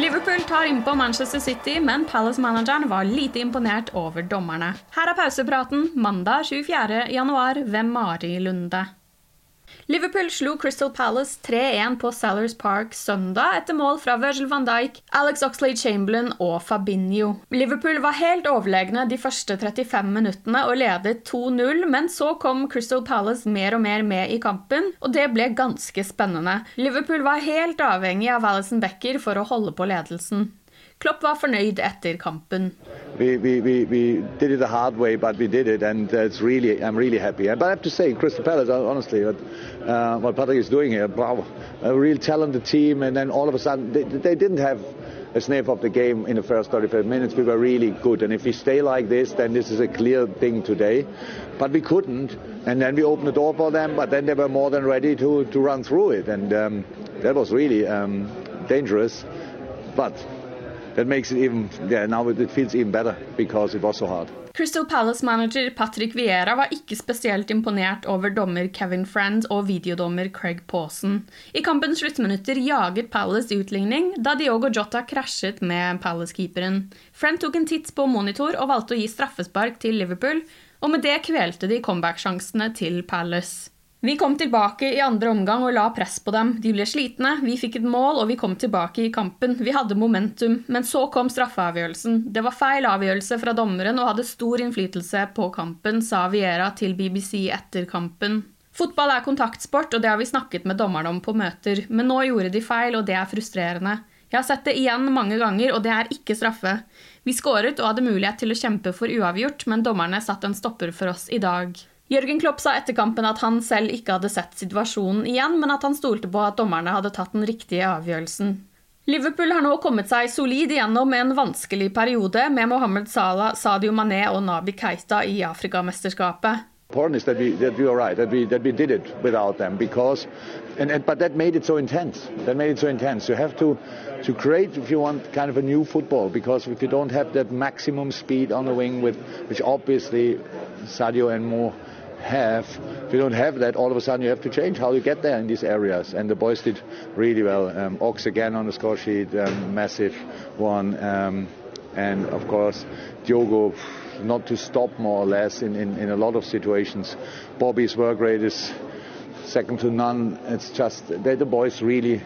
Liverpool tar innpå Manchester City, men Palace-manageren var lite imponert over dommerne. Her er pausepraten mandag 24. januar ved Mari Lunde. Liverpool slo Crystal Palace 3-1 på Salers Park søndag etter mål fra Virgil van Dijk, Alex Oxlade-Chamberlain og Fabinho. Liverpool var helt overlegne de første 35 minuttene og ledet 2-0, men så kom Crystal Palace mer og mer med i kampen, og det ble ganske spennende. Liverpool var helt avhengig av Alison Becker for å holde på ledelsen. Klopp var fornøyd etter kampen. We, we, we, we did it the hard way, but we did it, and uh, it's really, I'm really happy. But I have to say, Crystal Palace, honestly, what, uh, what Patrick is doing here, wow, a real talented team, and then all of a sudden, they, they didn't have a sniff of the game in the first 35 minutes. We were really good, and if we stay like this, then this is a clear thing today. But we couldn't, and then we opened the door for them, but then they were more than ready to, to run through it, and um, that was really um, dangerous. But that makes it even yeah now it feels even better because it was so hard. Crystal Palace-manager Patrick Vieira var ikke spesielt imponert over dommer Kevin Friend og videodommer Craig Pawson. I kampens sluttminutter jaget Palace utligning da Diogo Jota krasjet med Palace-keeperen. Friend tok en titt på monitor og valgte å gi straffespark til Liverpool, og med det kvelte de comeback-sjansene til Palace. Vi kom tilbake i andre omgang og la press på dem. De ble slitne, vi fikk et mål og vi kom tilbake i kampen. Vi hadde momentum, men så kom straffeavgjørelsen. Det var feil avgjørelse fra dommeren og hadde stor innflytelse på kampen, sa Viera til BBC etter kampen. Fotball er kontaktsport, og det har vi snakket med dommerne om på møter, men nå gjorde de feil, og det er frustrerende. Jeg har sett det igjen mange ganger, og det er ikke straffe. Vi skåret og hadde mulighet til å kjempe for uavgjort, men dommerne satte en stopper for oss i dag. Jørgen Klopp sa etter kampen at han selv ikke hadde sett situasjonen igjen, men at han stolte på at dommerne hadde tatt den riktige avgjørelsen. Liverpool har nå kommet seg solid igjennom en vanskelig periode med Mohammed Salah, Sadio Mané og Nabi Keita i Afrikamesterskapet. important is that we that we are right that we that we did it without them because and, and, but that made it so intense that made it so intense you have to to create if you want kind of a new football because if you don't have that maximum speed on the wing with which obviously Sadio and Mo have. If you don't have that, all of a sudden you have to change how you get there in these areas. And the boys did really well. Um, Ox again on the score sheet, um, massive one. Um, and of course, Diogo not to stop more or less in, in, in a lot of situations. Bobby's work rate is second to none. It's just they, the boys really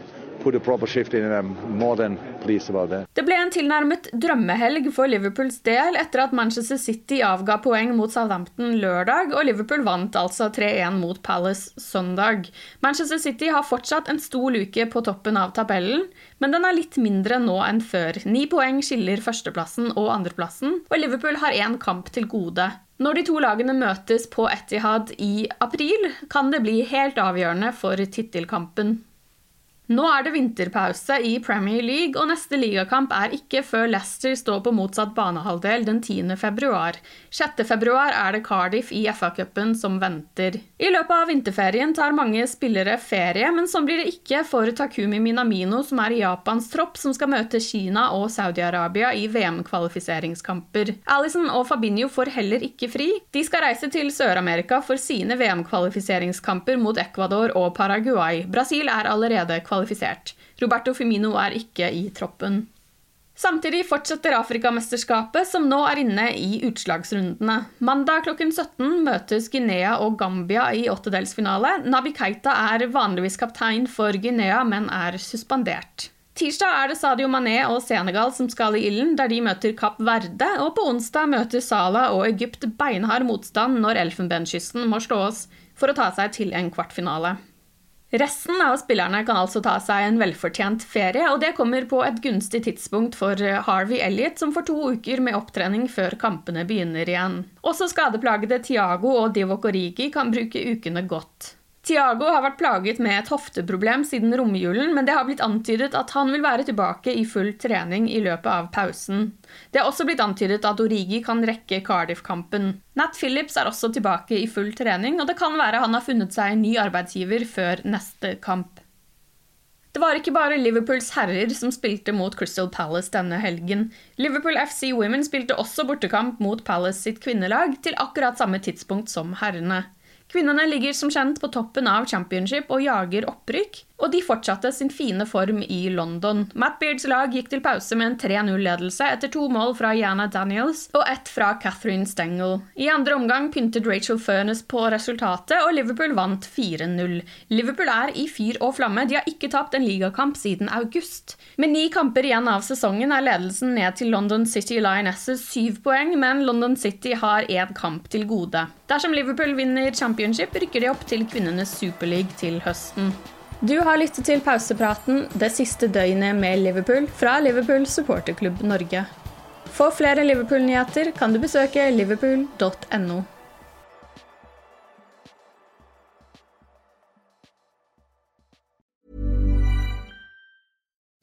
Det ble en tilnærmet drømmehelg for Liverpools del etter at Manchester City avga poeng mot Southampton lørdag, og Liverpool vant altså 3-1 mot Palace søndag. Manchester City har fortsatt en stor luke på toppen av tabellen, men den er litt mindre nå enn før. Ni poeng skiller førsteplassen og andreplassen, og Liverpool har én kamp til gode. Når de to lagene møtes på Etihad i april, kan det bli helt avgjørende for tittelkampen. Nå er det vinterpause i Premier League, og neste ligakamp er ikke før Leicester står på motsatt banehalvdel den 10. februar. 6. februar er det Cardiff i FA-cupen som venter. I løpet av vinterferien tar mange spillere ferie, men sånn blir det ikke for Takumi Minamino, som er Japans tropp, som skal møte Kina og Saudi-Arabia i VM-kvalifiseringskamper. Alison og Fabinho får heller ikke fri. De skal reise til Sør-Amerika for sine VM-kvalifiseringskamper mot Ecuador og Paraguay. Brasil er allerede kvalifisert kvalifisert. Roberto Firmino er ikke i troppen. Samtidig fortsetter Afrikamesterskapet, som nå er inne i utslagsrundene. Mandag klokken 17 møtes Guinea og Gambia i åttedelsfinale. Nabi Keita er vanligvis kaptein for Guinea, men er suspendert. Tirsdag er det Sadio Mané og Senegal som skal i ilden, der de møter Kapp Verde. Og på onsdag møter Sala og Egypt beinhard motstand når Elfenbenskysten må slås for å ta seg til en kvartfinale. Resten av spillerne kan altså ta seg en velfortjent ferie, og det kommer på et gunstig tidspunkt for Harvey Elliot, som får to uker med opptrening før kampene begynner igjen. Også skadeplagede Tiago og Divok Origi kan bruke ukene godt. Tiago har vært plaget med et hofteproblem siden romjulen, men det har blitt antydet at han vil være tilbake i full trening i løpet av pausen. Det har også blitt antydet at Origi kan rekke Cardiff-kampen. Nat Phillips er også tilbake i full trening, og det kan være han har funnet seg en ny arbeidsgiver før neste kamp. Det var ikke bare Liverpools herrer som spilte mot Crystal Palace denne helgen. Liverpool FC Women spilte også bortekamp mot Palace sitt kvinnelag til akkurat samme tidspunkt som herrene. Kvinnene ligger som kjent på toppen av championship og jager opprykk, og de fortsatte sin fine form i London. Matt Beards lag gikk til pause med en 3-0-ledelse etter to mål fra Jana Daniels og ett fra Catherine Stengel. I andre omgang pyntet Rachel Furness på resultatet, og Liverpool vant 4-0. Liverpool er i fyr og flamme, de har ikke tapt en ligakamp siden august. Med ni kamper igjen av sesongen er ledelsen ned til London City Lionesses syv poeng, men London City har én kamp til gode. Dersom Liverpool vinner championship, rykker de opp til kvinnenes superleague til høsten. Du har lyttet til pausepraten det siste døgnet med Liverpool fra Liverpool supporterklubb Norge. For flere Liverpool-nyheter kan du besøke liverpool.no.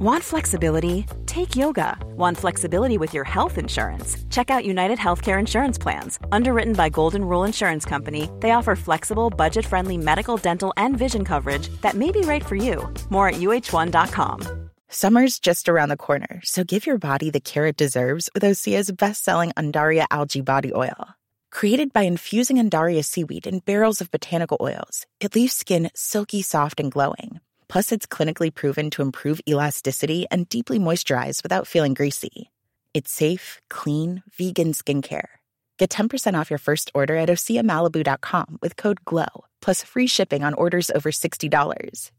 Want flexibility? Take yoga. Want flexibility with your health insurance? Check out United Healthcare Insurance Plans. Underwritten by Golden Rule Insurance Company, they offer flexible, budget friendly medical, dental, and vision coverage that may be right for you. More at uh1.com. Summer's just around the corner, so give your body the care it deserves with Osea's best selling Andaria Algae Body Oil. Created by infusing Andaria seaweed in barrels of botanical oils, it leaves skin silky soft and glowing Plus, it's clinically proven to improve elasticity and deeply moisturize without feeling greasy. It's safe, clean, vegan skincare. Get 10% off your first order at OseaMalibu.com with code GLOW, plus free shipping on orders over $60.